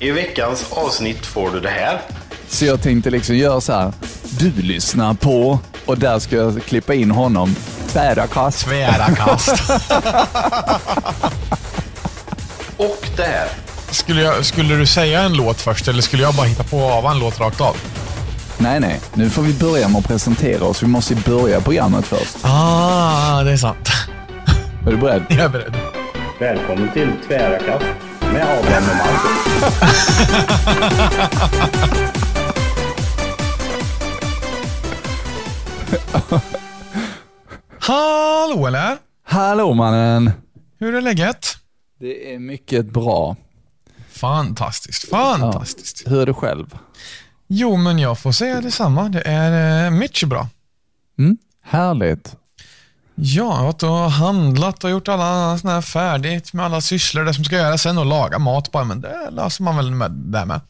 I veckans avsnitt får du det här. Så jag tänkte liksom göra så här. Du lyssnar på och där ska jag klippa in honom. Tvära kast. Tvära kast. Och det här. skulle, jag, skulle du säga en låt först eller skulle jag bara hitta på av en låt rakt av? Nej, nej. Nu får vi börja med att presentera oss. Vi måste ju börja programmet först. Ah, det är sant. Är du beredd? Jag är beredd. Välkommen till Tvära kast med Adrian och Marcus. Hallå eller? Hallå mannen. Hur är läget? Det är mycket bra. Fantastiskt, fantastiskt. Hur är du själv? Jo, men jag får säga detsamma. Det är eh, mycket bra. Mm? Härligt. Ja, jag har varit och handlat och gjort alla såna här färdigt med alla sysslor, det som ska göras sen och laga mat bara, men det löser man väl med det med.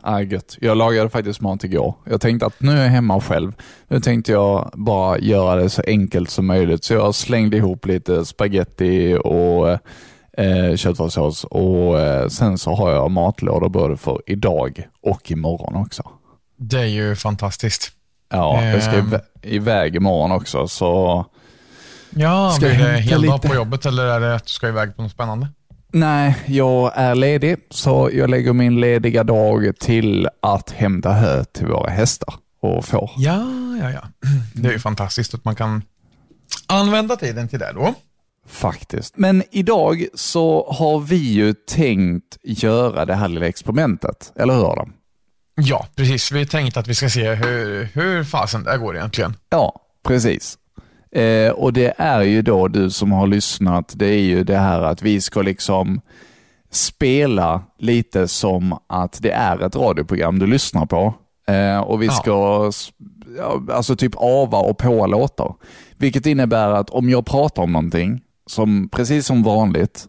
Ah, gött. Jag lagade faktiskt mat igår. Jag tänkte att nu är jag hemma själv. Nu tänkte jag bara göra det så enkelt som möjligt. Så jag slängde ihop lite spaghetti och eh, köttfärssås och eh, sen så har jag matlådor både för idag och imorgon också. Det är ju fantastiskt. Ja, jag ska iv- iväg imorgon också så Ja, Ska blir det hämta hel dag lite? på jobbet eller är det att du ska iväg på något spännande? Nej, jag är ledig, så jag lägger min lediga dag till att hämta hö till våra hästar och får. Ja, ja, ja. Det är ju fantastiskt att man kan använda tiden till det då. Faktiskt. Men idag så har vi ju tänkt göra det här lilla experimentet, eller hur Adam? Ja, precis. Vi tänkte att vi ska se hur, hur fasen det går egentligen. Ja, precis. Eh, och det är ju då du som har lyssnat, det är ju det här att vi ska liksom spela lite som att det är ett radioprogram du lyssnar på. Eh, och vi ska ja, alltså typ ava och på låtar. Vilket innebär att om jag pratar om någonting, som, precis som vanligt,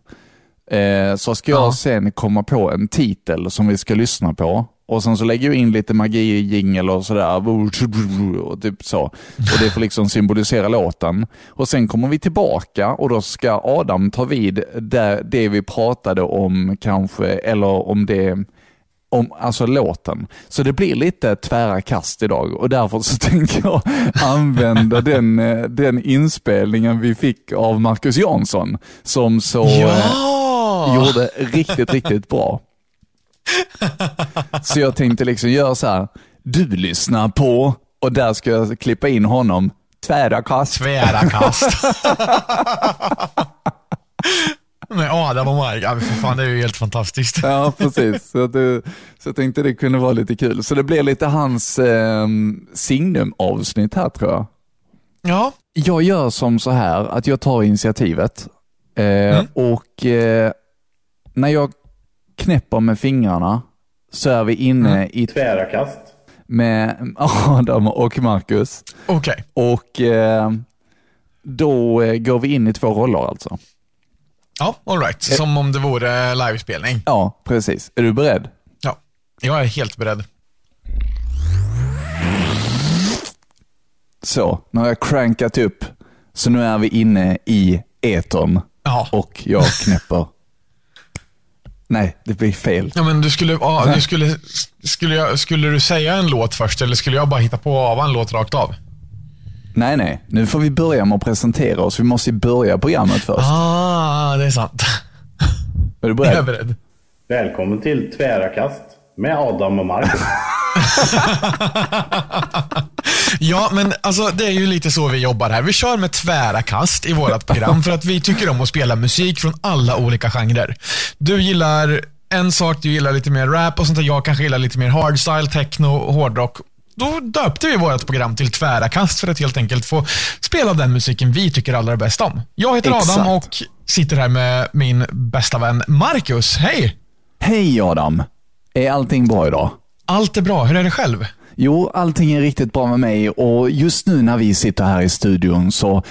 eh, så ska jag Ja. sen komma på en titel som vi ska lyssna på. Och sen så lägger jag in lite magi i jingel och sådär. Och typ så. Och det får liksom symbolisera låten. Och sen kommer vi tillbaka och då ska Adam ta vid där, det vi pratade om kanske, eller om det om alltså låten. Så det blir lite tvära kast idag och därför så tänker jag använda den, eh, den inspelningen vi fick av Marcus Jansson som så eh, Ja! gjorde riktigt, riktigt bra. Så jag tänkte liksom göra så här, du lyssnar på och där ska jag klippa in honom, tvära kast. Tvära kast. Med Adam och Mark. Ja, för fan, det är ju helt fantastiskt. Ja, precis. Så, det, så jag tänkte det kunde vara lite kul. Så det blir lite hans eh, signum-avsnitt här tror jag. Ja, Jag gör som så här att jag tar initiativet eh, och eh, när jag knäpper med fingrarna så är vi inne i Tvära kast. med Adam och Marcus. okej. Och eh, då eh, går vi in i två roller alltså. Ja, all right. Som om det vore livespelning. Ja, precis. Är du beredd? Ja, jag är helt beredd. Så, nu har jag crankat upp. Så nu är vi inne i etern Ja. och jag knäpper. Nej, det blir fel. Ja, men du skulle, ja, du skulle, skulle, jag, skulle du säga en låt först eller skulle jag bara hitta på av en låt rakt av? Nej, nej. Nu får vi börja med att presentera oss. Vi måste ju börja programmet först. Ah, det är sant. Är du Jag är beredd? beredd. Välkommen till Tvära kast med Adam och Marcus. Ja, men alltså, det är ju lite så vi jobbar här. Vi kör med tvära kast i vårt program för att vi tycker om att spela musik från alla olika genrer. Du gillar en sak, du gillar lite mer rap och sånt där. Jag kanske gillar lite mer hardstyle, techno, hårdrock. Då döpte vi vårt program till Tvära kast för att helt enkelt få spela den musiken vi tycker allra bäst om. Jag heter Exakt. Adam och sitter här med min bästa vän Marcus. Hej! Hej Adam! Är allting bra idag? Allt är bra. Hur är det själv? Jo, allting är riktigt bra med mig och just nu när vi sitter här i studion så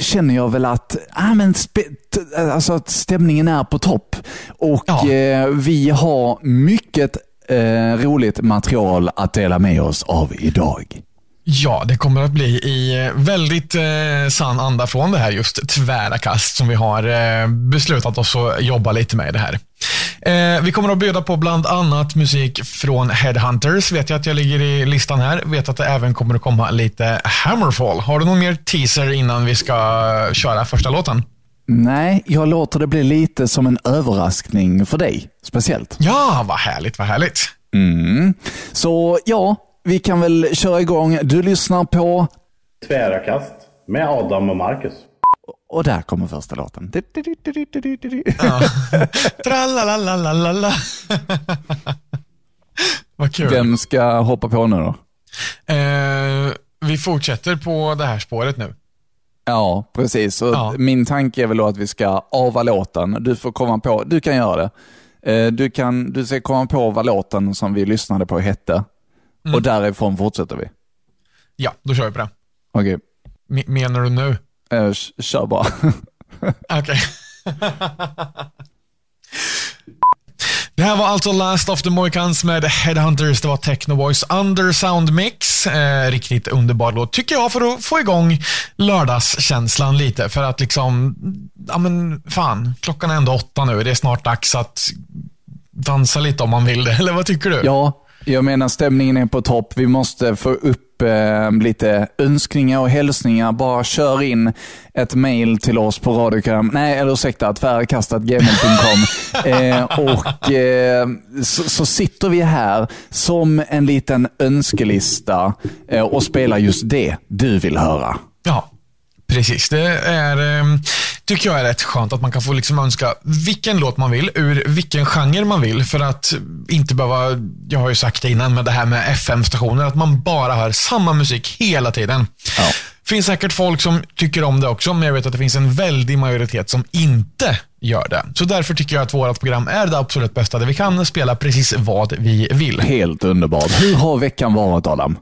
känner jag väl att, ah, men alltså, att stämningen är på topp. Och Ja. eh, vi har mycket eh, roligt material att dela med oss av idag. Ja, det kommer att bli i eh, väldigt eh, sann anda från det här just tvära kast som vi har eh, beslutat oss att jobba lite med i det här. Eh, vi kommer att bjuda på bland annat musik från Headhunters. Vet jag att jag ligger i listan här. Vet att det även kommer att komma lite Hammerfall. Har du någon mer teaser innan vi ska köra första låten? Nej, jag låter det bli lite som en överraskning för dig, speciellt. Ja, vad härligt, vad härligt. Mm. Så ja, vi kan väl köra igång. Du lyssnar på... Tvära kast med Adam och Marcus. Och där kommer första låten. Tralalalala. Vad kul. Vem ska hoppa på nu då? Eh, vi fortsätter på det här spåret nu. Ja, precis. Så Ja. Min tanke är väl då att vi ska ava låten. Du får komma på, du kan göra det. Eh, Du, kan, du ska komma på vad låten som vi lyssnade på hette. Och därifrån fortsätter vi. Ja, då kör vi på det. Okej, Me- menar du nu? k- kör bara. Okej. Det här var alltså Last of the Mohicans med Headhunters. Det var Techno Boys Undersound Mix. Eh, riktigt underbar låt, tycker jag, för att få igång lördagskänslan lite. För att liksom, ja men fan, klockan är ändå åtta nu. Det är snart dags att dansa lite om man vill det. Eller vad tycker du? Ja, jag menar stämningen är på topp. Vi måste få upp eh, lite önskningar och hälsningar. Bara kör in ett mail till oss på radiokram, nej eller ursäkta, tvärkastatgmail.com. eh, och eh, så, så sitter vi här som en liten önskelista eh, och spelar just det du vill höra. Ja, precis. Det är, eh, tycker jag är rätt skönt att man kan få liksom önska vilken låt man vill, ur vilken genre man vill. För att inte behöva, jag har ju sagt det innan med det här med FM-stationer, att man bara hör samma musik hela tiden. Ja. finns säkert folk som tycker om det också, men jag vet att det finns en väldig majoritet som inte gör det. Så därför tycker jag att vårt program är det absolut bästa, där vi kan spela precis vad vi vill. Helt underbart. Hur har veckan varit Adam?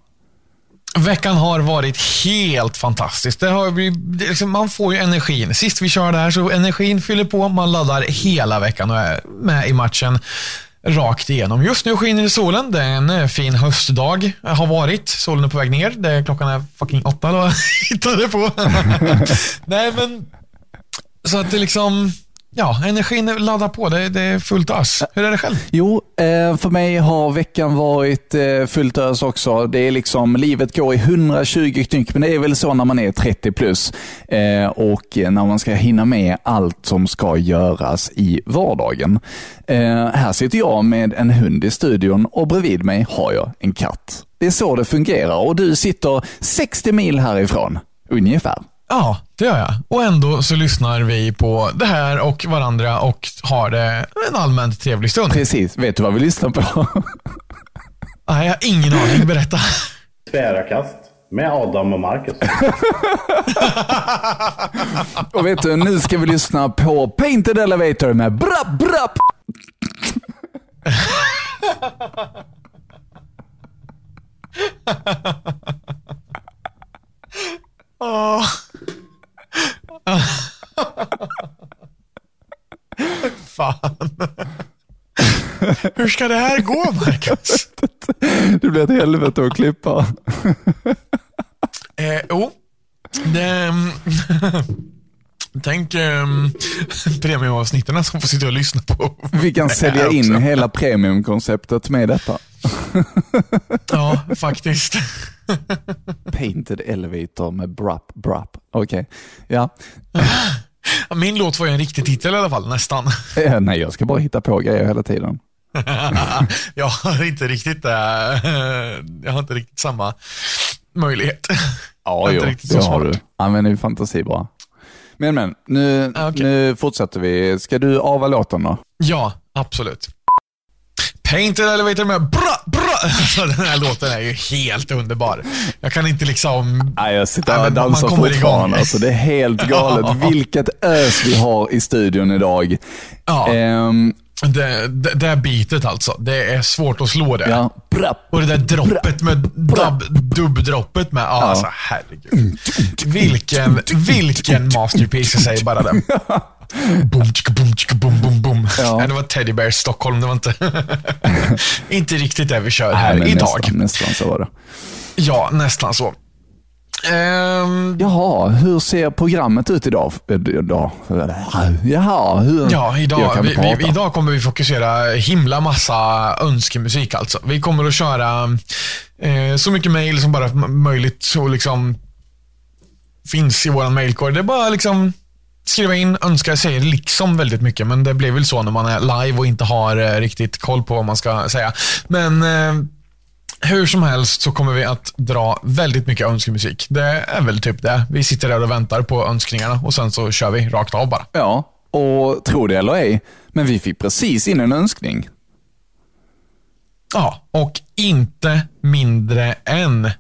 Veckan har varit helt fantastisk. Det har, liksom, man får ju energin. Sist vi körde här så energin fyller på. Man laddar hela veckan och är med i matchen rakt igenom. Just nu skiner solen. Det är en eh, fin höstdag. Har varit. Solen är på väg ner. Det är, klockan är fucking åtta då. Hittade på. Nej men, så att det liksom, ja, energin laddar på. Det, det är fullt ös. Hur är det själv? Jo, eh, för mig har veckan varit eh, fullt ös också. Det är liksom, livet går i 120 knyck, men det är väl så när man är 30 plus. Eh, och när man ska hinna med allt som ska göras i vardagen. Här sitter jag med en hund i studion och bredvid mig har jag en katt. Det är så det fungerar och du sitter 60 mil härifrån, ungefär. Ja, det gör jag. Och ändå så lyssnar vi på det här och varandra och har det en allmänt trevlig stund. Precis, vet du vad vi lyssnar på? Nej, jag har ingen aning. Berätta. Tvära kast med Adam och Marcus. Och vet du, nu ska vi lyssna på Painted Elevator med brapp brapp. Åh. Fan. Hur ska det här gå, Marcus? Det blir ett helvete att klippa. Eh, jo, det... Tänk eh, premiumavsnitten som får sitta och lyssna på. Vi kan sälja in också. hela premiumkonceptet med detta. Ja, faktiskt. Painted Elevator med brapp brapp. Okej. Ja. Min låt var ju en riktig titel i alla fall, nästan. Eh, Nej, jag ska bara hitta på grejer hela tiden. jag har inte riktigt äh, jag har inte riktigt samma möjlighet. Ja, jo, det har smart. du. Använder ju fantasi bara. Men, men, nu, Ah, okej. nu fortsätter vi. Ska du ava låten då? Ja, absolut. Painted Elevator med bra, bra. Alltså, den här låten är ju helt underbar. Jag kan inte liksom... Nej, jag sitter Nej, och dansar fortfarande. Alltså, det är helt galet. Vilket ös vi har i studion idag. Ja, Ehm, det, det, det beatet alltså. Det är svårt att slå det. ja. Brapp. Och det där droppet med dub, dubbdroppet med. Ja, alltså herregud. Vilken, vilken masterpiece, jag säger bara det. Boom, tjicka, boom, tjicka, boom, boom, boom. Ja. Nej, det var Teddy Bear Stockholm. Det var inte, inte riktigt det vi kör här Nej, idag. Nästan, nästan så var det. Ja, nästan så. Ehm, Jaha, hur ser programmet ut idag? idag? Jaha, hur? Ja, idag, vi, vi, idag kommer vi fokusera himla massa önskemusik alltså. Vi kommer att köra eh, så mycket mail som bara möjligt så liksom finns i vår mailkorg. Det är bara liksom skriva in, önska, säger liksom väldigt mycket, men det blir väl så när man är live och inte har eh, riktigt koll på vad man ska säga. Men eh, hur som helst så kommer vi att dra väldigt mycket önskemusik. Det är väl typ det. Vi sitter där och väntar på önskningarna och sen så kör vi rakt av bara. Ja, och tro det eller ej, men vi fick precis in en önskning. Ja, och inte mindre än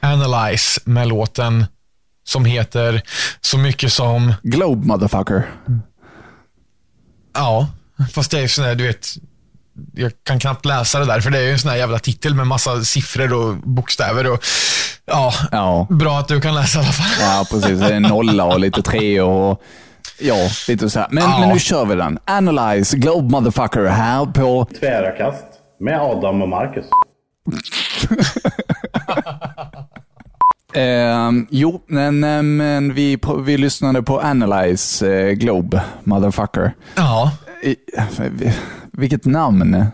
Analyze med låten som heter så mycket som, Globe motherfucker. ja, fast det är sån där, du vet, jag kan knappt läsa det där, för det är ju en sån här jävla titel med massa siffror och bokstäver och ja, Ja. bra att du kan läsa i alla fall. Ja, precis. Det är en nolla och lite tre och ja, lite så här. Men, Ja. men nu kör vi den. Analyze Globe motherfucker här på Tvära kast med Adam och Marcus. Ehm, jo, men, men vi, vi lyssnade på Analyze eh, Globe, motherfucker. Ja, I, vi- vilket namn.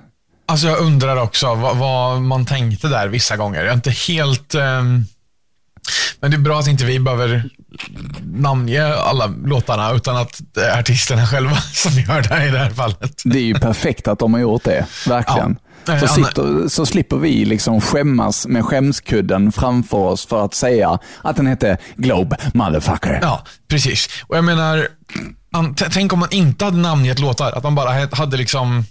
alltså jag undrar också vad, vad man tänkte där vissa gånger. Jag är inte helt... ehm, men det är bra att inte vi behöver namnge alla låtarna, utan att det är artisterna själva som gör det i det här fallet. Det är ju perfekt att de har gjort det, verkligen. Ja. Så, Eh, sitter, så slipper vi liksom skämmas med skämskudden framför oss för att säga att den hette Globe motherfucker. Ja, precis. Och jag menar, an- tänk om man inte hade namngett låtar. Att man bara hade liksom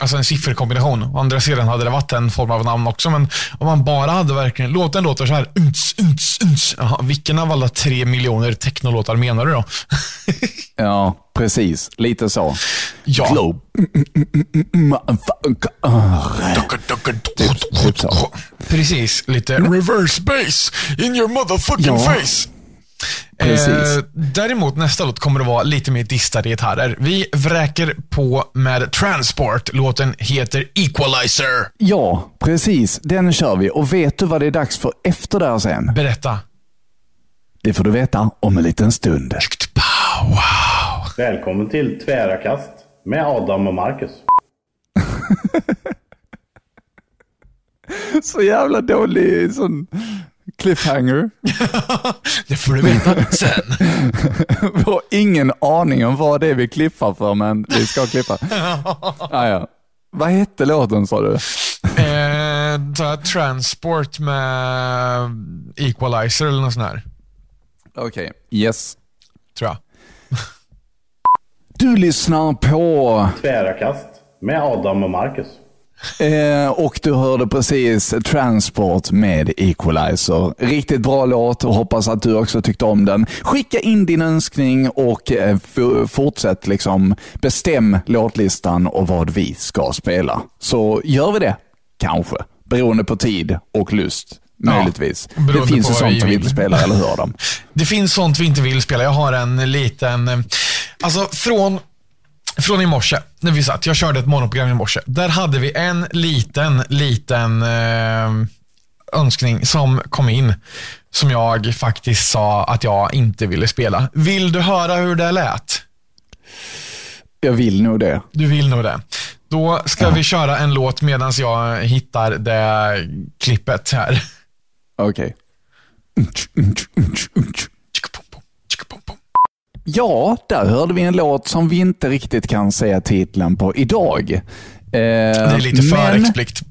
Alltså en sifferkombination. Å andra sidan hade det varit en form av namn också, men om man bara hade verkligen, låten låter så här, unts, unts, unts. Jaha, vilken av alla tre miljoner technolåtar menar du då? Ja, precis. Lite så. Ja. Globe typ. Precis, lite reverse bass in your motherfucking face. Precis. Eh, däremot nästa låt kommer att vara lite mer distade gitarrer. Vi vräker på med Transport. Låten heter Equalizer. Ja, precis. Den kör vi. Och vet du vad det är dags för efter där sen? Berätta. Det får du veta om en liten stund. Wow. Välkommen till Tvära kast med Adam och Marcus. Så jävla dålig sån cliffhanger. Det får du veta sen. Vi har ingen aning om vad det är vi klippar för, men vi ska klippa. Ah, ja. Vad hette låten sa du? eh, transport med Equalizer eller något sånt här. Okej. Yes. Tror jag. Du lyssnar på Tvära kast med Adam och Marcus. Eh, och du hörde precis Transport med Equalizer. Riktigt bra låt och hoppas att du också tyckte om den. Skicka in din önskning och eh, fortsätt liksom bestäm låtlistan och vad vi ska spela. Så gör vi det, kanske. Beroende på tid och lust. Möjligtvis. beroende det finns ju sånt vi inte spelar, eller hur Adam? Det finns sånt vi inte vill spela. Jag har en liten, eh, alltså från, från i morse, när vi satt, jag körde ett morgonprogram i morse. Där hade vi en liten, liten eh, önskning som kom in. Som jag faktiskt sa att jag inte ville spela. Vill du höra hur det lät? Jag vill nog det. Du vill nog det. Då ska vi köra en låt medan jag hittar det klippet här. Okej. Ja, där hörde vi en låt som vi inte riktigt kan säga titeln på idag. Eh, Det är lite för men, explikt.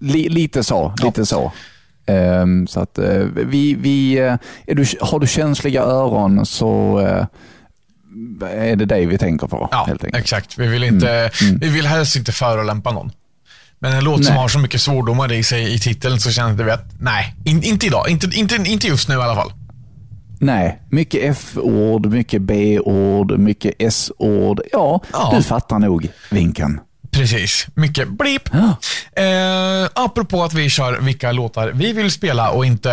li, Lite så. Lite så. Ehm, så att, eh, vi, vi, eh, du, har du känsliga öron så eh, är det dig vi tänker på. Ja, exakt. Vi vill, inte, vi vill helst inte förolämpa någon. Men en låt som Nej. har så mycket svordomar i sig i titeln så känner vi att nej, in, inte idag. Inte, inte, inte just nu i alla fall. Nej, mycket F-ord, mycket B-ord, mycket S-ord. Ja, Ja. du fattar nog vinken. Precis. Mycket blip. Ja. Eh, apropå att vi kör vilka låtar vi vill spela och inte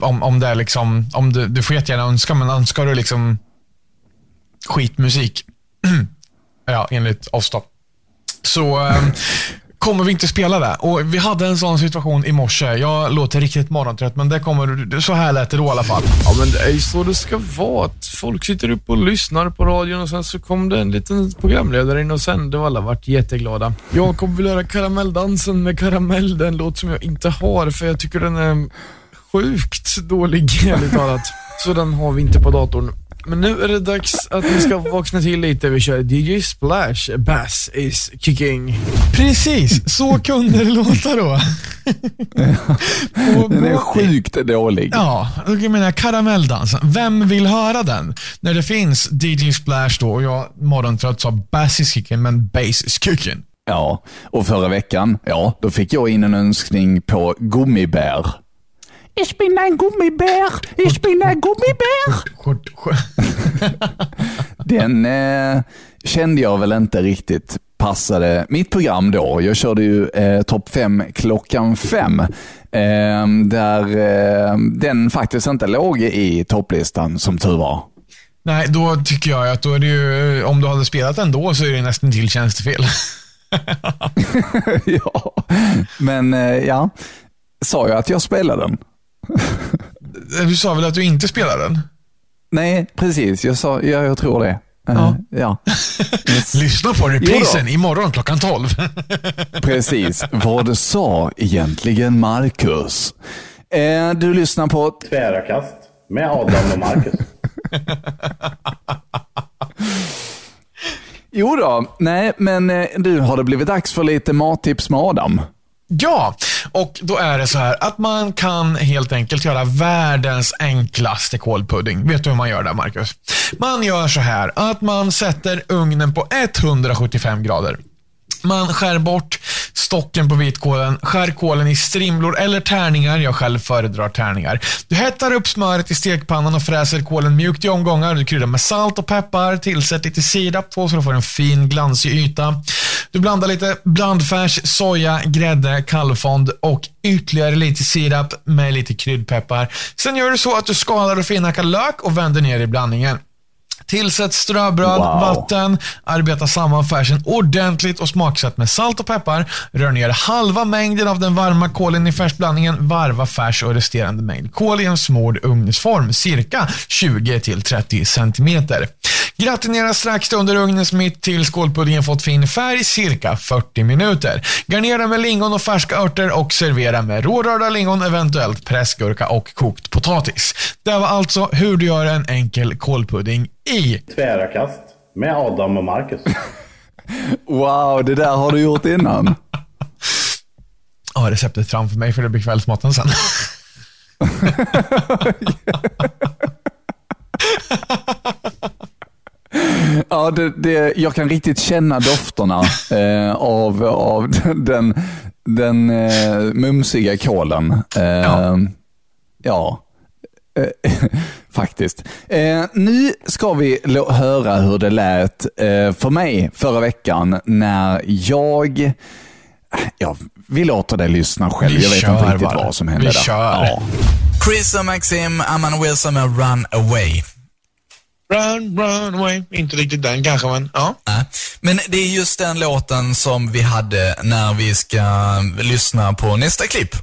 om, om det är liksom, om du, du får jättegärna önska, men önskar du liksom skitmusik, ja, enligt oss då, så eh, kommer vi inte spela det. Och Vi hade en sån situation i morse. Jag låter riktigt morgontrött, men det kommer, så här lät det då i alla fall. Ja, men det är ju så det ska vara. Att folk sitter upp och lyssnar på radion och sen så kom det en liten programledare in och sände och alla vart jätteglada. Jag kommer vilja göra karamelldansen med karamell. Det är en låt som jag inte har för jag tycker den är sjukt dålig, ärligt talat. Så den har vi inte på datorn. Men nu är det dags att ni ska vakna till lite. Vi kör DJ Splash, Bass is kicking. Precis, så kunde det låta då. Den är sjukt dålig. Ja, och jag menar karamelldansen. Vem vill höra den? När det finns DJ Splash då och jag morgontrött sa bass is kicking, men bass is kicking. Ja, och förra veckan, ja, då fick jag in en önskning på gummibär. Ich bin ein Gummibär, ich bin ein Gummibär. Den eh, kände jag väl inte riktigt passade mitt program då. Jag körde ju eh, topp fem klockan fem. Eh, där eh, den faktiskt inte låg i topplistan som tur var. Nej, då tycker jag att då är det ju, om du hade spelat den då så är det nästan till tjänstefel. ja, men eh, ja, sa jag att jag spelade den? Du sa väl att du inte spelar den? Nej, precis. Jag sa, ja, jag tror det. Eh, Ja. ja. Lyssna på reprisen imorgon klockan 12. Precis. Vad sa egentligen Marcus? Eh, du lyssnar på... Tvära kast med Adam och Marcus. Jo då, nej, men eh, du, har det blivit dags för lite mattips med Adam? Ja, och då är det så här att man kan helt enkelt göra världens enklaste kålpudding. Vet du hur man gör det, Marcus? Man gör så här att man sätter ugnen på 175 grader. Man skär bort stocken på vitkålen, skär kålen i strimlor eller tärningar. Jag själv föredrar tärningar. Du hettar upp smöret i stekpannan och fräser kålen mjukt i omgångar. Du kryddar med salt och peppar. Tillsätt lite sirap på så du får en fin glansig yta. Du blandar lite blandfärs, soja, grädde, kallfond och ytterligare lite sirap med lite kryddpeppar. Sen gör du så att du skalar och finhackar lök och vänder ner i blandningen. Tillsätt ströbröd, Wow. vatten, arbeta samman färsen ordentligt och smaksätt med salt och peppar. Rör ner halva mängden av den varma kålen i färsblandningen. Varva färs och resterande mängd kål i en smord ugnsform, cirka 20-30 cm. Gratinera strax under ugnens mitt tills kålpuddingen fått fin färg, cirka 40 minuter. Garnera med lingon och färska örter och servera med rårörda lingon, eventuellt pressgurka och kokt potatis. Det var alltså hur du gör en enkel kålpudding i Tvära kast med Adam och Marcus. Wow, det där har du gjort innan. Ja, receptet framför mig för det blir kvällsmaten sen. Ja, det, det, jag kan riktigt känna dofterna eh, av, av den, den eh, mumsiga kålen. Eh, Ja. ja. Eh, faktiskt. Eh, nu ska vi höra hur det lät eh, för mig förra veckan när jag... Ja, vi låter dig lyssna själv. Vi jag vet inte riktigt bara. vad som hände Vi där. kör. Ja. Chris och Maxim, Amanda Wilson med Run Away. Run, run away. Inte riktigt den kanske, men ja. Men det är just den låten som vi hade när vi ska lyssna på nästa klipp.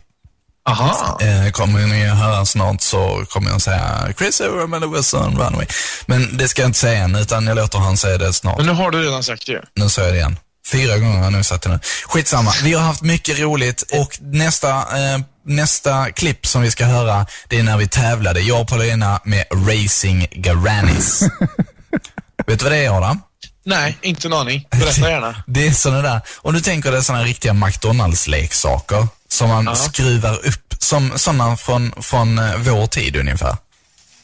Aha. Eh, kommer ni att höra snart så kommer jag säga Chris och Amanda Wilson, Run Away. Men det ska jag inte säga än, utan jag låter han säga det snart. Men nu har du redan sagt det. Nu sa jag det igen. Fyra gånger har jag nu sagt det nu. Skitsamma. Vi har haft mycket roligt och nästa, eh, nästa klipp som vi ska höra, det är när vi tävlade, jag och Paulina med Racing Garannis. Vet du vad det är Adam? Nej, inte en aning. Berätta gärna. Det är sådana där, om du tänker dig sådana riktiga McDonalds-leksaker som man skruvar upp, som sådana från, från eh, vår tid ungefär.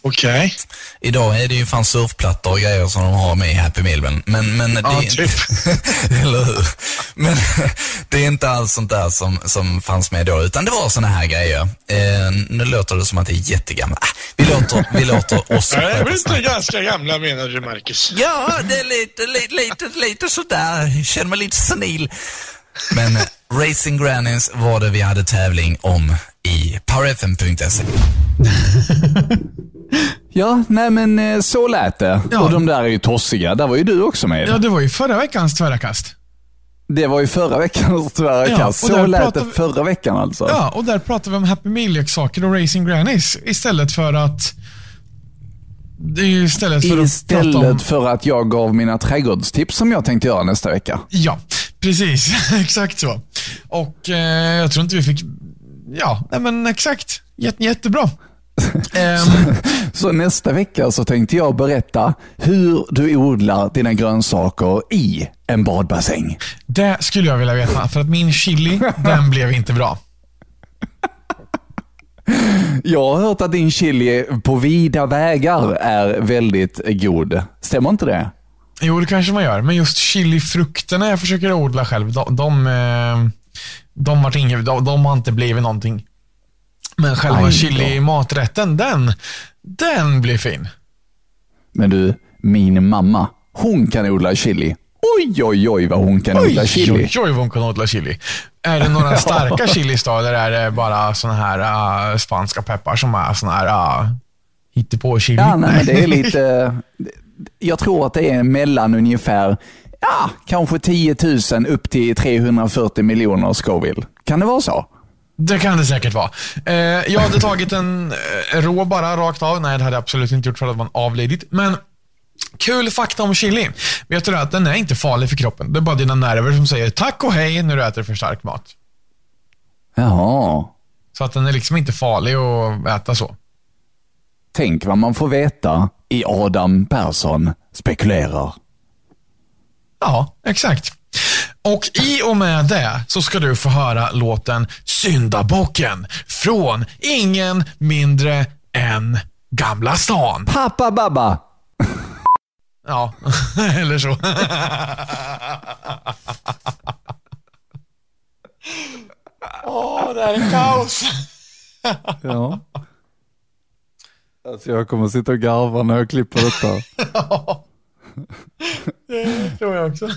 Okej. Idag är det ju fan surfplattor och grejer som de har med i Happy Meal. Men, men, men Ja, det, typ. Eller hur? Men det är inte alls sånt där som, som fanns med då, utan det var såna här grejer. Eh, nu låter det som att det är jättegammalt. Ah, vi, låter, vi låter oss sköta snacket. ganska gamla menar du, Marcus? Ja, det är lite, lite, lite, lite sådär. Jag känner mig lite senil. Men eh, Racing Grannies var det vi hade tävling om i powerfm.se. Ja, nej men eh, så lät det. Ja. Och de där är ju tossiga. Där var ju du också med. Ja, det var ju förra veckans tvära kast. Det var ju förra veckans tvära Ja, Så lät det vi- förra veckan alltså. Ja, och där pratar vi om Happy Meal-leksaker och Racing Grannies istället för att... Istället för att Istället om... för att jag gav mina trädgårdstips som jag tänkte göra nästa vecka. Ja, precis. exakt så. Och eh, jag tror inte vi fick... Ja, nej men exakt. Jätte, jättebra. Ehm, Så nästa vecka så tänkte jag berätta hur du odlar dina grönsaker i en badbassäng. det skulle jag vilja veta, för att min chili, den blev inte bra. Jag har hört att din chili på vida vägar är väldigt god. Stämmer inte det? Jo, det kanske man gör. Men just chilifrukterna jag försöker odla själv, de, de, eh, de, de, de har inte blivit någonting. Men själva chili-maträtten, den, den blir fin. Men du, min mamma, hon kan odla chili. Oj, oj, oj vad hon kan odla chili. oj, oj, vad hon kan odla chili. Är det några starka chilis då, eller är det bara såna här uh, spanska peppar som är såna här uh, hittepå-chili? Ja, nej, det är lite... Jag tror att det är mellan ungefär, ja, kanske 10 000 upp till 340 miljoner Scoville. Kan det vara så? Det kan det säkert vara. Eh, jag hade tagit en eh, rå bara rakt av. Nej, det hade jag absolut inte gjort för att man avlidit. Men kul fakta om chili. Vet du att den är inte farlig för kroppen. Det är bara dina nerver som säger tack och hej när du äter för stark mat. Jaha. Så att den är liksom inte farlig att äta så. Tänk vad man får veta i Adam Persson spekulerar. Ja, exakt. Och i och med det så ska du få höra låten Syndabocken från ingen mindre än Gamla stan. Pappa Babba! Ja, eller så. Åh, det här är kaos. Ja. Alltså jag kommer sitta och garva när jag klipper detta. Det tror jag också.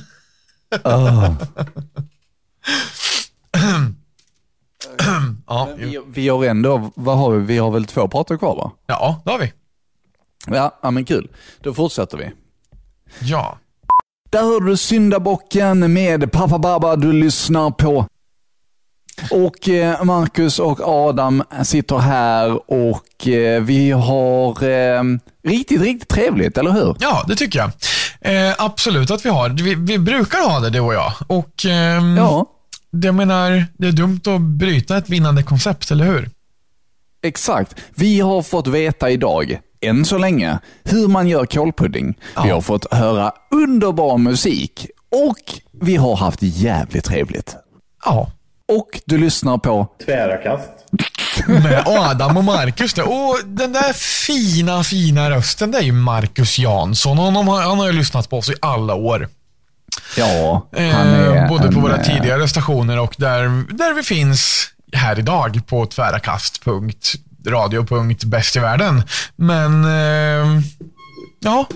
Ja, Vi, vi har ändå, vad har vi? Vi har väl två pratar kvar va? ja, det har vi. Ja, ja men kul. Då fortsätter vi. Ja. Där hör du syndabocken med Pappa Baba du lyssnar på. Och eh, Marcus och Adam sitter här och eh, vi har eh, riktigt, riktigt trevligt, eller hur? Ja, det tycker jag. Eh, absolut att vi har. Vi, vi brukar ha det, du och jag. Och ehm, Ja, det, jag menar, det är dumt att bryta ett vinnande koncept, eller hur? exakt. Vi har fått veta idag, än så länge, hur man gör kålpudding. Vi Ja. har fått höra underbar musik och vi har haft jävligt trevligt. Ja. Och du lyssnar på Tvära kast. Med Adam och Marcus. där. Och den där fina, fina rösten, det är ju Marcus Jansson. Honom han har ju lyssnat på oss i alla år. Ja, han Eh, är både på en, våra eh, tidigare stationer och där, där vi finns här idag på tvärakast.radio.bäst i världen. Men eh, ja,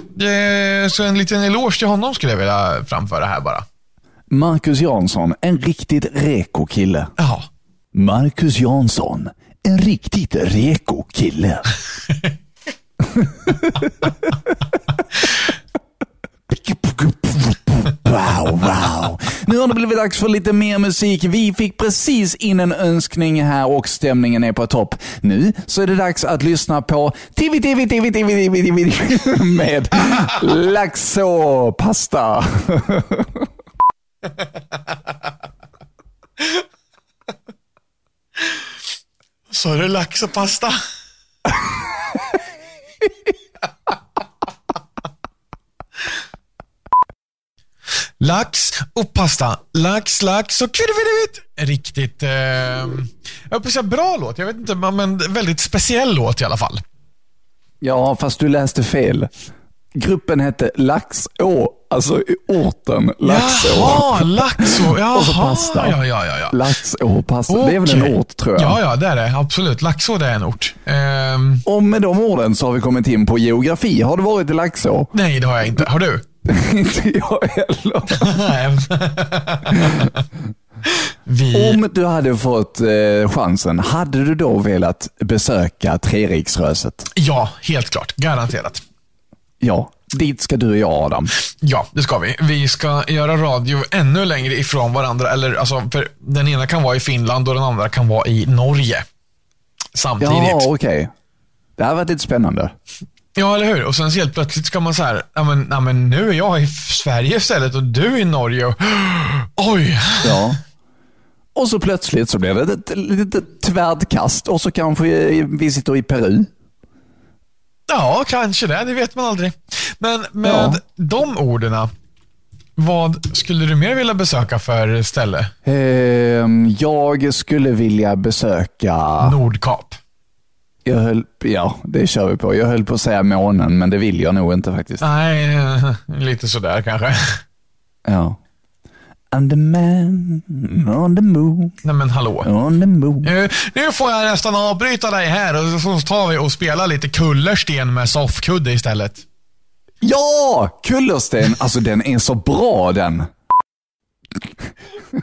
så en liten eloge till honom skulle jag vilja framföra här bara. Marcus Jansson, en riktigt reko kille. Ja, Marcus Jansson, en riktigt reko kille. Wow, wow. Nu har det blivit dags för lite mer musik. Vi fick precis in en önskning här och stämningen är på topp. Nu så är det dags att lyssna på TV, TV, TV, TV, TV, TV med Laxo pasta så är det lax och pasta. Lax och pasta. Lax, lax och kvirrevirrevitt. Riktigt, eh, jag på säga bra låt. Jag vet inte, men väldigt speciell låt i alla fall. Ja, fast du läste fel. Gruppen hette Laxå, alltså orten Laxå. Jaha, Laxå. Jaha, Och så pasta. Ja, ja, ja. Laxå pasta. Det är väl en ort tror jag. Ja, ja, det är det. Absolut. Laxå, det är en ort. Ehm, Och med de orden så har vi kommit in på geografi. Har du varit i Laxå? nej, det har jag inte. Har du? Inte jag heller. Vi... Om du hade fått eh, chansen, hade du då velat besöka Treriksröset? Ja, helt klart. Garanterat. Ja. Dit ska du och jag Adam. Ja, det ska vi. Vi ska göra radio ännu längre ifrån varandra. Eller, alltså, den ena kan vara i Finland och den andra kan vara i Norge. Samtidigt. Ja, okej. Det här har varit lite spännande. Ja, eller hur? Och sen helt plötsligt ska man så här, ja men, ja, men nu är jag i Sverige istället och du är i Norge. Och, oj! Ja. Och så plötsligt så blev det ett litet tvärdkast och så kanske vi sitter i Peru. Ja, kanske det. Det vet man aldrig. Men med Ja. de orden, vad skulle du mer vilja besöka för ställe? Ehm, jag skulle vilja besöka... Nordkap. Jag höll, ja, det kör vi på. Jag höll på att säga månen, men det vill jag nog inte faktiskt. Nej, lite sådär kanske. Ja. I'm the man on the moon, Nej men hallå. on the moon. Nu, nu får jag nästan avbryta dig här och så tar vi och spelar lite kullersten med soffkudde istället. Ja! Kullersten, alltså den är så bra den.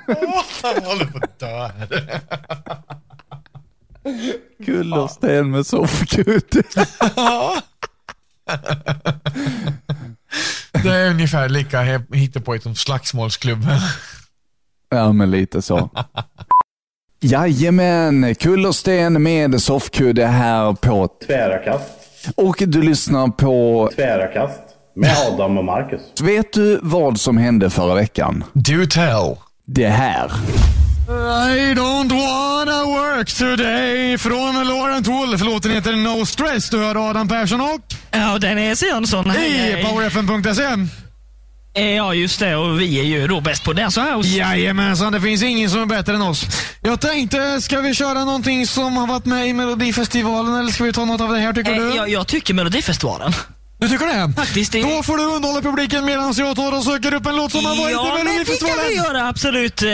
Jag håller på att dö här. Kullersten med soffkudde. Det är ungefär lika hittepåigt som slagsmålsklubben. Ja, men lite så. Jajamän, kullersten med soffkudde här på... Tvära kast. Och du lyssnar på... Tvära kast. Med Adam och Marcus. Vet du vad som hände förra veckan? Do tell. Det här. I don't wanna work today från Lauren Wolf. Låten heter No Stress. Du hör Adam Persson och Ja, Dennis Jönsson. Hej, i powerfm.se. Ja, just det. Och vi är ju då bäst på Dance House. Jajamensan, det finns ingen som är bättre än oss. Jag tänkte, ska vi köra någonting som har varit med i Melodifestivalen eller ska vi ta något av det här tycker Eh, du? jag, jag tycker Melodifestivalen. Du tycker det? Faktiskt. Det... Då får du underhålla publiken medan jag tar och söker upp en låt som har varit ja, i men det kan vi Melodifestivalen. göra. Absolut. Eh,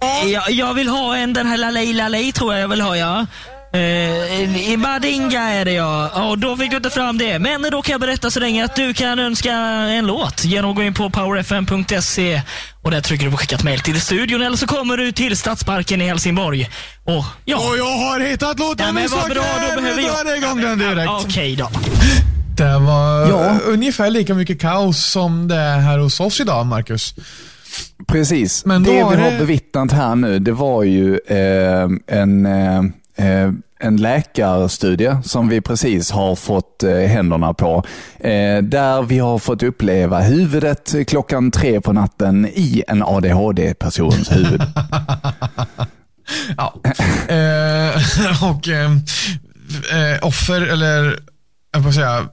eh, jag, jag vill ha en, den här Lalej Lalej tror jag jag vill ha, ja. Eh, I Badinga är det ja. Och då fick du inte fram det. Men då kan jag berätta så länge att du kan önska en låt genom att gå in på powerfm.se och där trycker du på skickat mail till studion eller så kommer du till Stadsparken i Helsingborg. Och ja. Och jag har hittat låten Ja, men vad bra, då behöver Vi jag... drar igång den direkt. Okej då. Det var Ja. ungefär lika mycket kaos som det är här hos oss idag, Marcus. Precis. Men då det vi har det- bevittnat här nu, det var ju eh, en, eh, eh, Eh, en läkarstudie som vi precis har fått eh, händerna på. Eh, där vi har fått uppleva huvudet klockan tre på natten i en ADHD-persons huvud. Ja. eh, och eh, offer, eller jag får säga,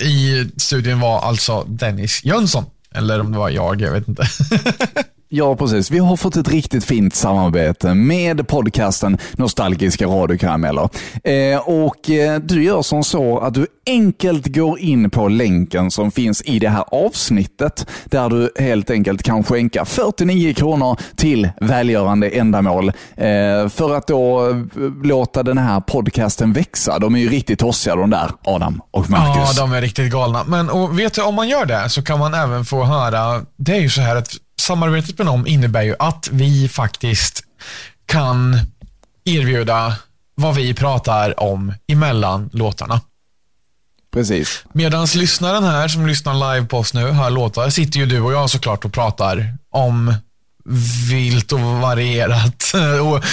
i studien var alltså Dennis Jönsson. Eller om det var jag, jag vet inte. Ja, precis. Vi har fått ett riktigt fint samarbete med podcasten Nostalgiska radiokarameller. Eh, och eh, du gör som så att du enkelt går in på länken som finns i det här avsnittet, där du helt enkelt kan skänka 49 kronor till välgörande ändamål eh, för att då eh, låta den här podcasten växa. De är ju riktigt tossiga de där, Adam och Marcus. Ja, de är riktigt galna. Men och vet du, om man gör det så kan man även få höra, det är ju så här att samarbetet med dem innebär ju att vi faktiskt kan erbjuda vad vi pratar om emellan låtarna. Precis. Medan lyssnaren här som lyssnar live på oss nu hör låtar, sitter ju du och jag såklart och pratar om vilt och varierat. Och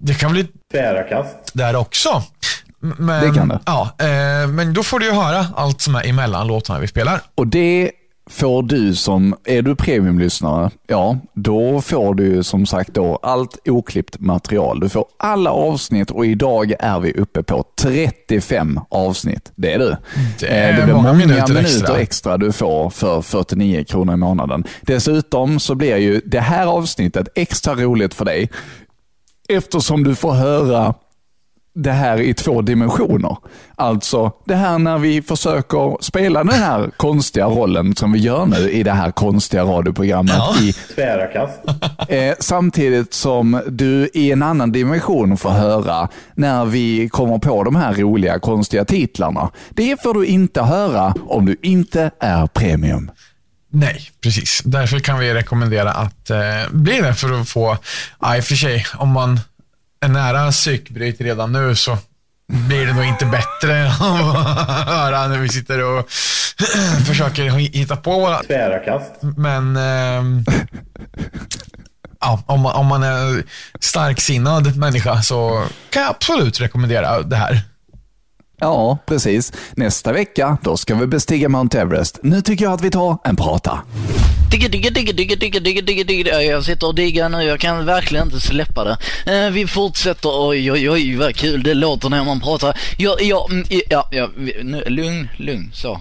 det kan bli Tvära kast. där också. Men, Det kan det. Ja, eh, men då får du ju höra allt som är emellan låtarna vi spelar. Och det får du som, är du premiumlyssnare, ja, då får du som sagt då allt oklippt material. Du får alla avsnitt och idag är vi uppe på 35 avsnitt. Det är du. Det Eh, är det blir många många minuter minuter, extra. extra. du får för 49 kronor i månaden. Dessutom så blir ju det här avsnittet extra roligt för dig eftersom du får höra det här i två dimensioner. Alltså det här när vi försöker spela den här konstiga rollen som vi gör nu i det här konstiga radioprogrammet. I, Tvära kast. eh, samtidigt som du i en annan dimension får höra när vi kommer på de här roliga konstiga titlarna. Det får du inte höra om du inte är premium. Nej, precis. Därför kan vi rekommendera att eh, bli det för att få, ja, i och för sig, om man nära psykbryt redan nu så blir det nog inte bättre av att höra när vi sitter och försöker hitta på våra Tvära kast. Men ehm, ja, om, man, om man är starksinnad människa så kan jag absolut rekommendera det här. Ja, precis. Nästa vecka, då ska vi bestiga Mount Everest. Nu tycker jag att vi tar en prata. Digga, digga, digga, digga, digga, digga, digga, digga. Jag sitter och diggar nu, jag kan verkligen inte släppa det. Eh, vi fortsätter, oj, oj, oj, vad kul det låter när man pratar. Ja, ja, mm, ja, ja nu, lugn, lugn, så.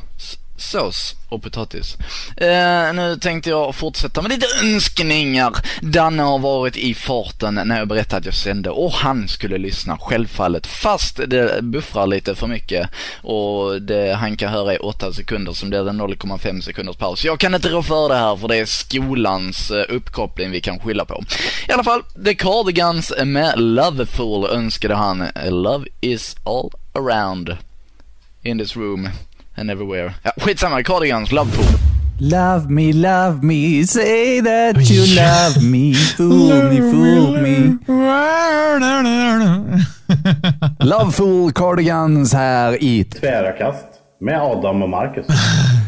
Sås och potatis. Eh, nu tänkte jag fortsätta med lite önskningar. Danne har varit i farten när jag berättade att jag sände och han skulle lyssna självfallet fast det buffrar lite för mycket och det han kan höra är 8 sekunder som blir det 0,5 sekunders paus. Jag kan inte rå för det här för det är skolans eh, uppkoppling vi kan skylla på. I alla fall, The Cardigans med Loveful önskade han. Love is all around in this room and everywhere. Ja, skitsamma, Cardigans, Loveful. Love me, love me, say that you love me, fool me, fool me. Loveful Cardigans här i... Tvära kast. Med Adam och Marcus.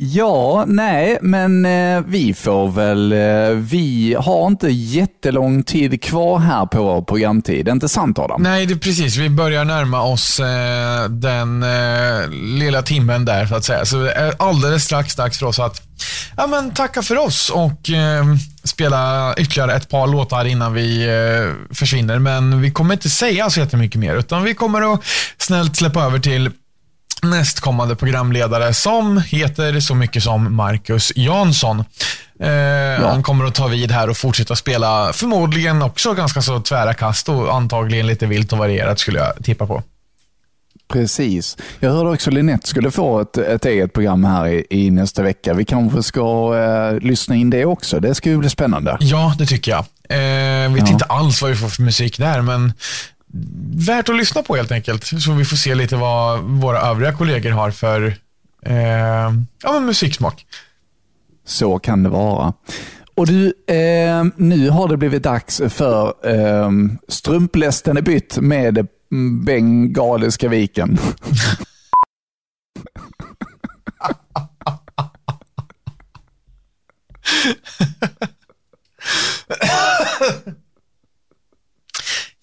Ja, nej, men eh, vi får väl... Eh, vi har inte jättelång tid kvar här på vår programtid. Inte sant Adam? Nej, det är precis. Vi börjar närma oss eh, den eh, lilla timmen där, så att säga. Så det är alldeles strax dags för oss att ja, men, tacka för oss och eh, spela ytterligare ett par låtar innan vi eh, försvinner. Men vi kommer inte säga så jättemycket mer, utan vi kommer att snällt släppa över till nästkommande programledare som heter så mycket som Marcus Jansson. Eh, Han kommer att ta vid här och fortsätta spela förmodligen också ganska så tvära kast och antagligen lite vilt och varierat skulle jag tippa på. Precis. Jag hörde också Linette skulle få ett, ett eget program här i, i nästa vecka. Vi kanske ska eh, lyssna in det också. Det ska ju bli spännande. Ja, det tycker jag. Eh, vet Ja. inte alls vad vi får för musik där, men värt att lyssna på helt enkelt. Så vi får se lite vad våra övriga kollegor har för eh, ja, men musiksmak. Så kan det vara. Och du, eh, nu har det blivit dags för eh, Strumplästen är bytt med Bengaliska viken.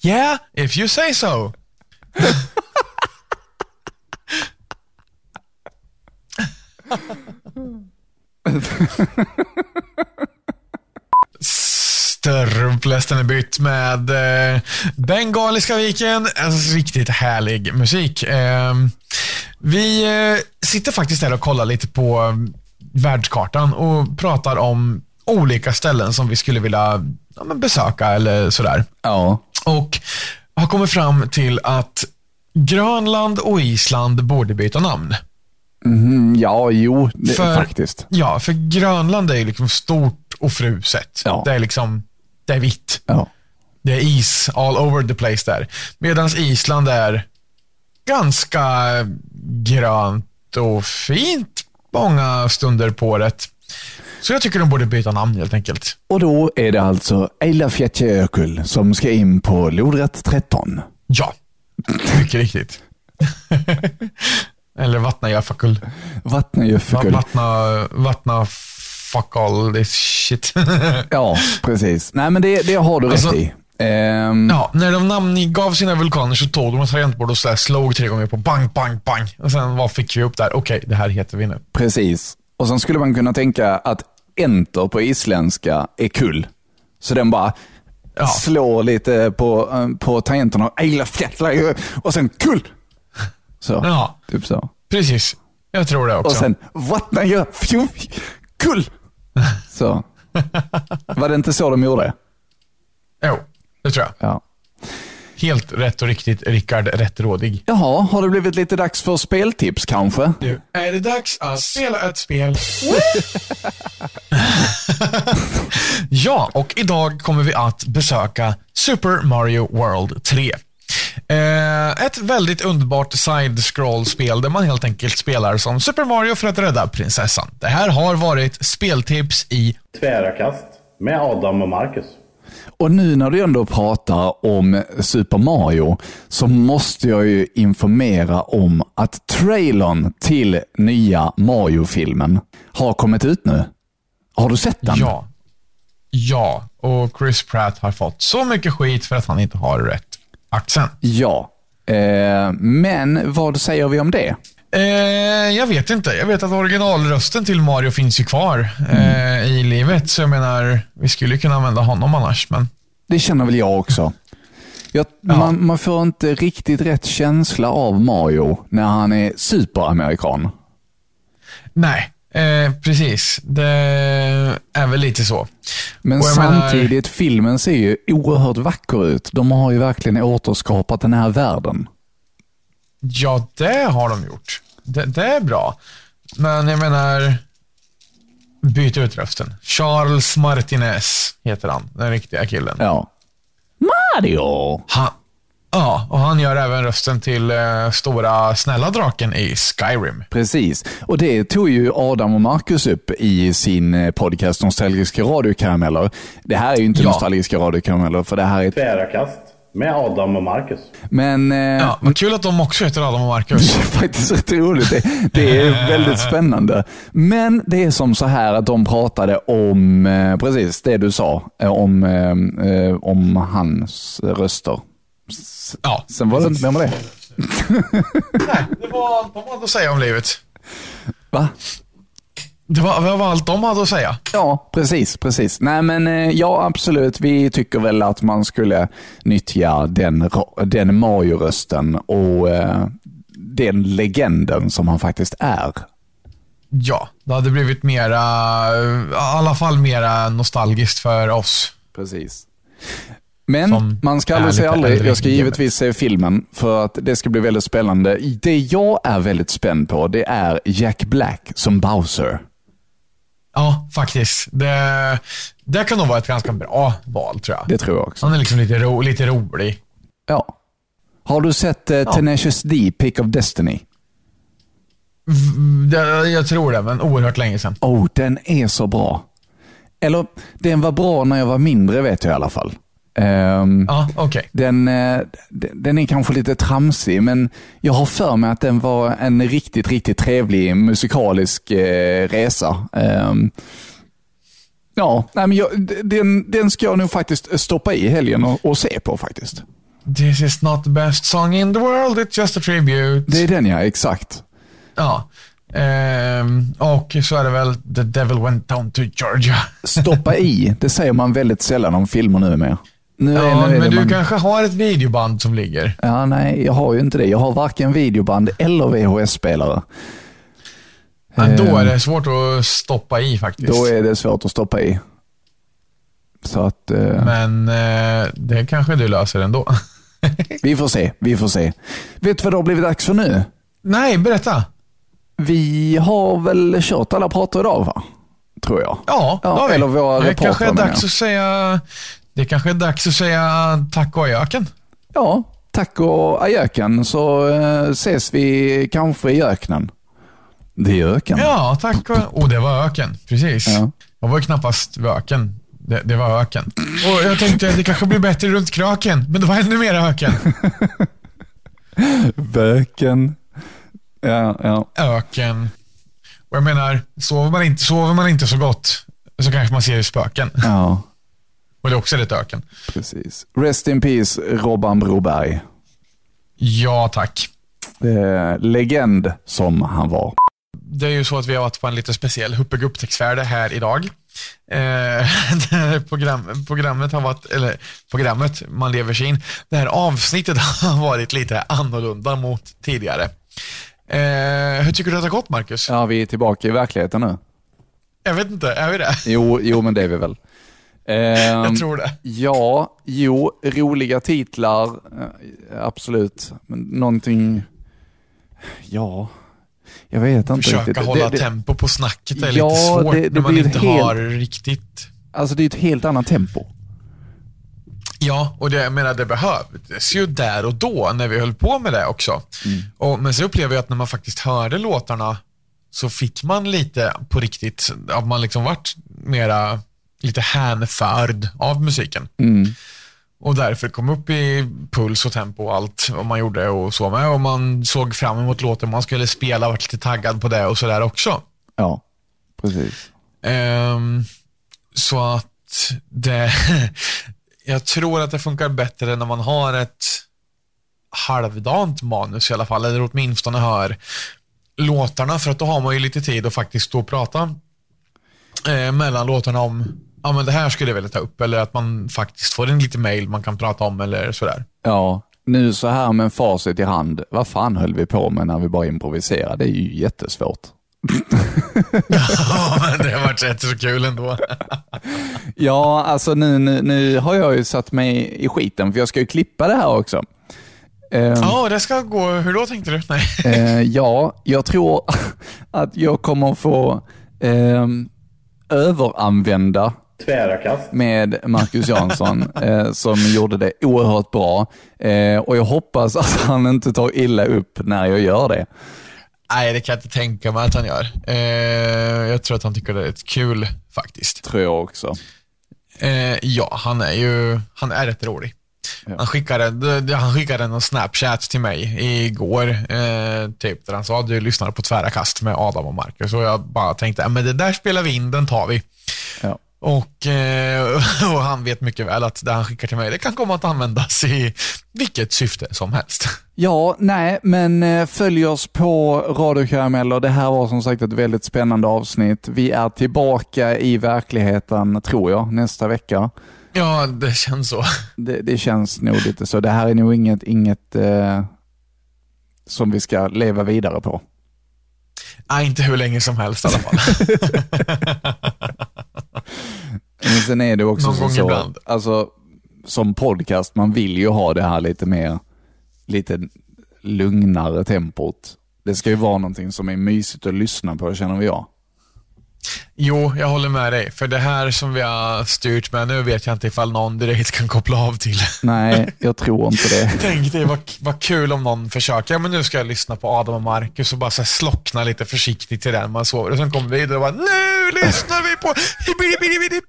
Yeah, if you say so. Strömplästen är bytt med eh, Bengaliska viken. En riktigt härlig musik. Eh, vi eh, sitter faktiskt här och kollar lite på eh, världskartan och pratar om olika ställen som vi skulle vilja ja, men besöka eller sådär. Ja. Och har kommit fram till att Grönland och Island borde byta namn. Mm, ja, jo, det, För- faktiskt. Ja, för Grönland är liksom stort och fruset. Ja. Det är liksom, det är vitt. Ja. Det är is all over the place där. Medan Island är ganska grönt och fint många stunder på året. Så jag tycker de borde byta namn helt enkelt. Och då är det alltså Eilafjätjökull som ska in på lodrätt 13. Ja, mycket riktigt. Eller Vatnajökull. Vatnajökull. Vattna, vattna fuck all this shit. Ja, precis. Nej, men det, det har du Alltså- rätt i. Ehm, ja, när de namngav sina vulkaner så tog de ett tangentbord och slog tre gånger på bang, bang, bang. Och sen vad fick vi upp där? Okej, det här heter vi nu. Precis. Och sen skulle man kunna tänka att enter på isländska är kull. Så den bara Ja. slår lite på, eh, på tangenterna. Och sen kull. Så, Ja, typ så. precis. Jag tror det också. Och sen Vatnajökull. Så. Var det inte så de gjorde? Jo, det tror jag. Ja. Helt rätt och riktigt, Rickard Rättrådig. Jaha, har det blivit lite dags för speltips kanske? Nu är det dags att spela ett spel. ja, och idag kommer vi att besöka Super Mario World 3. Eh, ett väldigt underbart side-scroll-spel där man helt enkelt spelar som Super Mario för att rädda prinsessan. Det här har varit speltips i Tvära kast. Med Adam och Marcus. Och nu när du ändå pratar om Super Mario så måste jag ju informera om att trailern till nya Mario-filmen har kommit ut nu. Har du sett den? Ja. Ja, och Chris Pratt har fått så mycket skit för att han inte har rätt accent. Ja. Eh, men vad säger vi om det? Eh, jag vet inte. Jag vet att originalrösten till Mario finns ju kvar eh, i livet. Så jag menar, vi skulle kunna använda honom annars. Men Det känner väl jag också. Jag, man, man får inte riktigt rätt känsla av Mario när han är superamerikan. nej, eh, precis. Det är väl lite så. Men jag menar- samtidigt, filmen ser ju oerhört vacker ut. De har ju verkligen återskapat den här världen. Ja, det har de gjort. Det, det är bra. Men jag menar, byt ut rösten. Charles Martinez heter han, den riktiga killen. Ja. Mario! Han, ja, och han gör även rösten till eh, stora snälla draken i Skyrim. Precis. Och det tog ju Adam och Marcus upp i sin eh, podcast Nostalgiska radiokarameller. Det här är ju inte Ja. Nostalgiska radiokarameller, för det här är ett... Tvära kast med Adam och Marcus. Men... Eh, Ja, vad kul att de också heter Adam och Det Marcus. är faktiskt rätt roligt. Det, det är väldigt spännande. Men det är som så här att de pratade om eh, precis det du sa, eh, om, eh, eh, om hans röster. S- Ja, Sen var det inte mer med det. nej, det var allt de hade att säga om livet. Va? Det var, det var allt de hade att säga. Ja, precis. precis. Nej, men eh, ja, absolut. Vi tycker väl att man skulle nyttja den, den Mario-rösten och eh, den legenden som han faktiskt är. Ja, det hade blivit mera, i alla fall mera nostalgiskt för oss. Precis. Men Som man ska aldrig säga aldrig. Jag ska givetvis se filmen för att det ska bli väldigt spännande. Det jag är väldigt spänd på det är Jack Black som Bowser. Ja, faktiskt. Det, det kan nog vara ett ganska bra val, tror jag. Det tror jag också. Han är liksom lite, ro, lite rolig. Ja. Har du sett eh, Tenacious D, Pick of Destiny? V- Det, jag tror det, men oerhört länge sedan. Oh, den är så bra. Eller, den var bra när jag var mindre vet jag i alla fall. Ehm, Ja, okej. Den, den är kanske lite tramsig, men jag har för mig att den var en riktigt, riktigt trevlig musikalisk eh, resa. Ehm, ja, nej, men jag, den, den ska jag nog faktiskt stoppa i helgen och, och se på faktiskt. This is not the best song in the world, it's just a tribute. Det är den ja, exakt. Ja. Ehm, och så är det väl The Devil Went Down to Georgia. Stoppa i, det säger man väldigt sällan om filmer nu. Nu är- Ja, nu är men du man- kanske har ett videoband som ligger. Ja, nej, jag har ju inte det. Jag har varken videoband eller VHS-spelare. Ja, då är Ehm, det svårt att stoppa i faktiskt. Då är det svårt att stoppa i. Så att... eh, Men eh, det kanske du löser ändå. Vi får se, vi får se. Vet du vad det har blivit dags för nu? Nej, berätta. Vi har väl kört alla pratar idag va? Tror jag. Ja, Ja, det har vi. eller våra det kanske är dags jag. att säga Det kanske är dags att säga tack och öken. Ja, tack och ajöken så eh, ses vi kanske i öknen. Det är öken. Ja, tack och... Oh, det var öken. Precis. Ja. Jag var ju knappast vid öken. Det, det var öken. Och jag tänkte att det kanske blir bättre runt kröken, men det var ännu mer öken. Böken. Ja, ja. Öken. Och jag menar, sover man inte, sover man inte så gott så kanske man ser spöken. ja, Och det är också lite öken. precis. Rest in peace Robban Broberg. Ja, tack. Eh, legend som han var. Det är ju så att vi har varit på en lite speciell Huppig upptäcktsfärd här idag. Eh, program, programmet har varit, eller programmet, man lever sig in. Det här avsnittet har varit lite annorlunda mot tidigare. Eh, hur tycker du att det har gått, Marcus? Ja, vi är tillbaka i verkligheten nu. Jag vet inte, är vi det? Jo, jo men det är vi väl. Ehm, Jag tror det. Ja, jo, roliga titlar, eh, absolut. Men någonting, ja, jag vet inte Försöka riktigt. hålla det, det, tempo på snacket är Ja, lite svårt det- det när man inte helt- har riktigt... Alltså det är ett helt annat tempo. Ja, och det, jag menar det behövdes ju där och då när vi höll på med det också. Mm. Och, men så upplever jag att när man faktiskt hörde låtarna så fick man lite på riktigt, att man liksom vart mera lite hänförd av musiken. Och därför kom upp i puls och tempo och allt vad man gjorde och så med. Och man såg fram emot låten man skulle spela, varit lite taggad på det och sådär också. Ja, precis. Ehm, så att det, jag tror att det funkar bättre när man har ett halvdant manus i alla fall, eller åtminstone hör låtarna, för att då har man ju lite tid att faktiskt stå och prata eh, mellan låtarna om, ja men det här skulle jag vilja ta upp, eller att man faktiskt får en liten mail man kan prata om eller sådär. Ja, nu så här med facit i hand, vad fan höll vi på med när vi bara improviserade? Det är ju jättesvårt. Ja, men det har varit rätt så kul ändå. Ja, alltså nu, nu, nu har jag ju satt mig i skiten, för jag ska ju klippa det här också. Ehm, Ja, det ska gå, hur då tänkte du? Nej. eh, ja, jag tror att jag kommer få ehm, överanvända Tvära kast. med Marcus Jansson eh, som gjorde det oerhört bra. Eh, och jag hoppas att han inte tar illa upp när jag gör det. Nej, det kan jag inte tänka mig att han gör. Eh, jag tror att han tycker det är rätt kul faktiskt. Tror jag också. Eh, ja, han är ju han är rätt rolig. Han, skickade, han skickade en Snapchat till mig igår, eh, typ, där han sa att du lyssnar på Tvära kast med Adam och Marcus. Och jag bara tänkte, "Ja, men det där spelar vi in, den tar vi. Ja. Och, eh, och han vet mycket väl att det han skickar till mig, det kan komma att användas i vilket syfte som helst. Ja, nej, men eh, följ oss på Radio Karameller. Det här var som sagt ett väldigt spännande avsnitt. Vi är tillbaka i verkligheten, tror jag, nästa vecka. Ja, det känns så. Det, det känns nog lite så. Det här är nog inget, inget eh, som vi ska leva vidare på. Nej, inte hur länge som helst i alla fall. Men sen är det också Någon gång så ibland. alltså som podcast, man vill ju ha det här lite mer, lite lugnare tempot. Det ska ju vara någonting som är mysigt att lyssna på, känner jag. Jo, jag håller med dig. För det här som vi har styrt med nu vet jag inte ifall någon direkt kan koppla av till. Nej, jag tror inte det. Tänk dig vad, vad kul om någon försöker, ja men nu ska jag lyssna på Adam och Marcus och bara så slockna lite försiktigt till den man sover. Och sen kommer vi vidare och bara, nu lyssnar vi på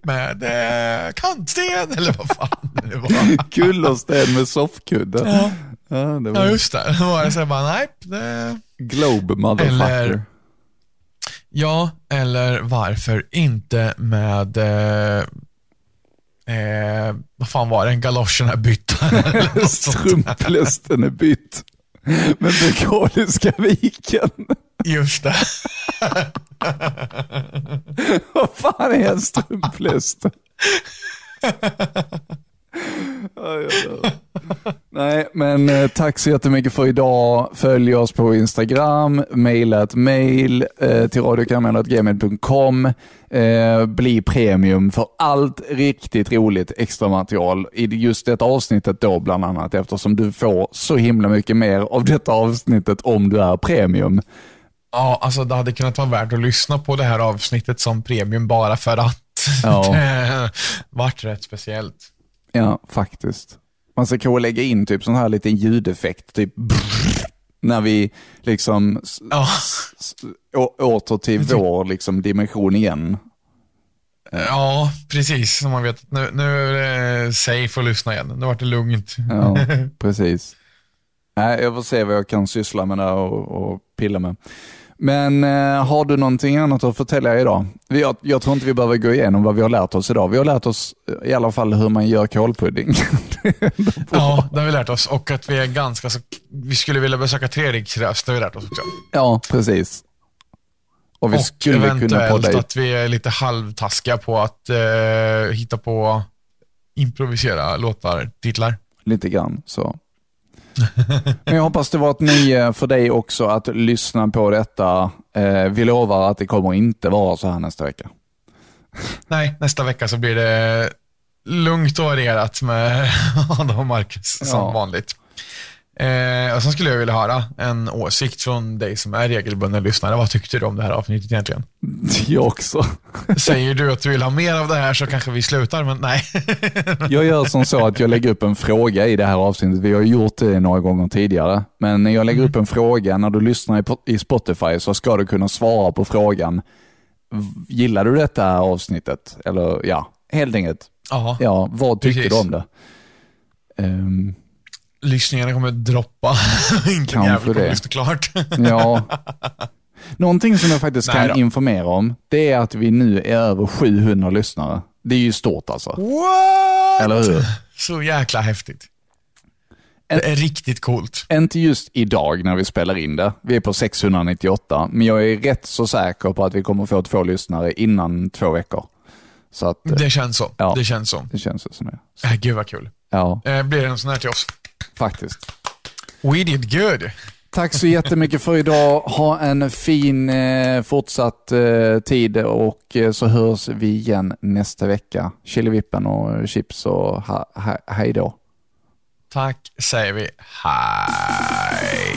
med eh, kantsten, eller vad fan det var. Kullersten med soffkudde. Ja. Ja, Ja, just det. Då var det så här bara, nej, det... Globe motherfucker. Eller- Ja, eller varför inte med, eh, eh, vad fan var det, galoscherna är bytta. Strumplästen är bytt. Med Mekaniska viken. Just det. Vad fan är en strumpläst? Ja. Nej, men eh, tack så jättemycket för idag. Följ oss på Instagram, mejla ett mejl eh, till radiokaramell.gmail.com. Eh, bli premium för allt riktigt roligt extra material i just detta avsnittet då bland annat eftersom du får så himla mycket mer av detta avsnittet om du är premium. Ja, alltså det hade kunnat vara värt att lyssna på det här avsnittet som premium bara för att. Ja. det vart rätt speciellt. Ja, faktiskt. Man ska kanske lägga in typ sån här liten ljudeffekt, typ när vi liksom å- åter till vår liksom dimension igen. ja precis. Så man vet att nu, nu är det safe att lyssna igen. Nu vart det lugnt. Ja, precis. Nej, jag får se vad jag kan syssla med där och, och pilla med. Men eh, har du någonting annat att förtälja idag? Vi, jag, jag tror inte vi behöver gå igenom vad vi har lärt oss idag. Vi har lärt oss eh, i alla fall hur man gör kålpudding. Ja, det har vi lärt oss. Och att vi är ganska så... Vi skulle vilja besöka Treriksröst, det har vi lärt oss också. ja, precis. Och vi och skulle kunna eventuellt podda i att vi är lite halvtaskiga på att eh, hitta på improvisera låtar, titlar. lite grann. Så. Men jag hoppas det var ett nöje för dig också att lyssna på detta. Eh, vi lovar att det kommer inte vara så här nästa vecka. Nej, nästa vecka så blir det lugnt och varierat med Adam och Marcus som Ja. vanligt. Eh, och sen skulle jag vilja höra en åsikt från dig som är regelbunden lyssnare. Vad tyckte du om det här avsnittet egentligen? Jag också. Säger du att du vill ha mer av det här så kanske vi slutar, men nej. Jag gör som så att jag lägger upp en fråga i det här avsnittet. Vi har gjort det några gånger tidigare. Men när jag lägger upp en fråga, när du lyssnar i po- i Spotify så ska du kunna svara på frågan. "V- Gillar du detta här avsnittet? Eller ja, helt enkelt. Ja. Ja, vad tyckte Precis. du om det? Ehm, Lyssningarna kommer droppa. Inte jävligt kommer det. lyssna klart. ja. Någonting som jag faktiskt Nej kan då. informera om, det är att vi nu är över 700 lyssnare. Det är ju stort alltså. What? Eller hur? Så jäkla häftigt. En- Det är riktigt coolt. Inte just idag när vi spelar in det. Vi är på 698, men jag är rätt så säker på att vi kommer få två lyssnare innan två veckor. Så att Det känns så. Ja. Det känns så. det känns som det. Äh, gud vad kul. Ja, Eh, blir det en sån här till oss? Faktiskt. We did good. Tack så jättemycket för idag. Ha en fin eh, fortsatt eh, tid och eh, så hörs vi igen nästa vecka. Chilivippen och chips och ha, ha, hej då. Tack säger vi. Hej.